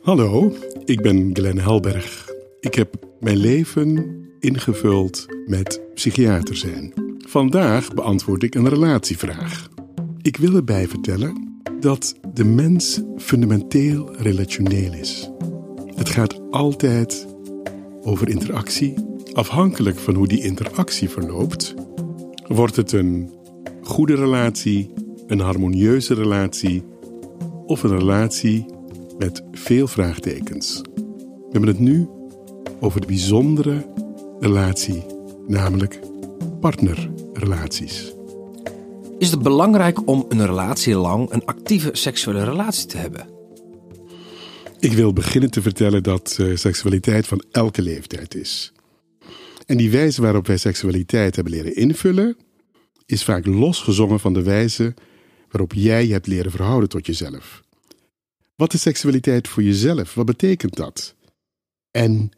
Hallo, ik ben Glenn Helberg. Ik heb mijn leven ingevuld met psychiater zijn. Vandaag beantwoord ik een relatievraag. Ik wil erbij vertellen dat de mens fundamenteel relationeel is. Het gaat altijd over interactie. Afhankelijk van hoe die interactie verloopt, wordt het een goede relatie, een harmonieuze relatie of een relatie met veel vraagtekens. We hebben het nu over de bijzondere relatie, namelijk partnerrelaties. Is het belangrijk om een relatie lang een actieve seksuele relatie te hebben? Ik wil beginnen te vertellen dat uh, seksualiteit van elke leeftijd is. En die wijze waarop wij seksualiteit hebben leren invullen, is vaak losgezongen van de wijze waarop jij je hebt leren verhouden tot jezelf. Wat is seksualiteit voor jezelf? Wat betekent dat? En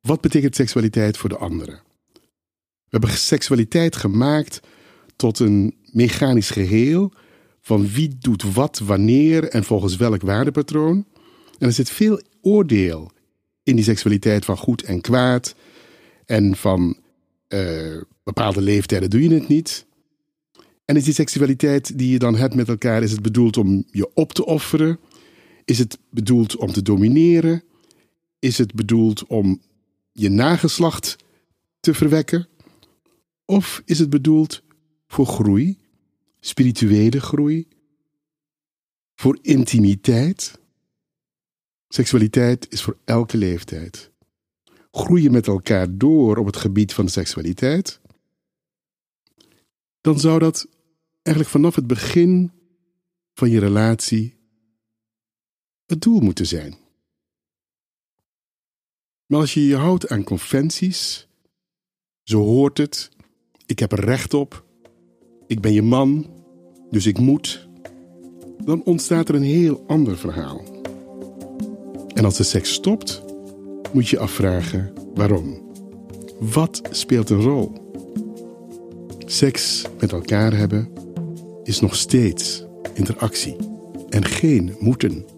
wat betekent seksualiteit voor de anderen? We hebben seksualiteit gemaakt tot een mechanisch geheel van wie doet wat wanneer en volgens welk waardepatroon. En er zit veel oordeel in die seksualiteit van goed en kwaad en van uh, bepaalde leeftijden doe je het niet. En is die seksualiteit die je dan hebt met elkaar, is het bedoeld om je op te offeren? Is het bedoeld om te domineren? Is het bedoeld om je nageslacht te verwekken? Of is het bedoeld voor groei, spirituele groei, voor intimiteit? Seksualiteit is voor elke leeftijd. Groeien met elkaar door op het gebied van seksualiteit, dan zou dat eigenlijk vanaf het begin van je relatie het doel moeten zijn. Maar als je je houdt aan conventies, zo hoort het, ik heb er recht op, ik ben je man, dus ik moet, dan ontstaat er een heel ander verhaal. En als de seks stopt, moet je afvragen waarom. Wat speelt een rol? Seks met elkaar hebben is nog steeds interactie en geen moeten.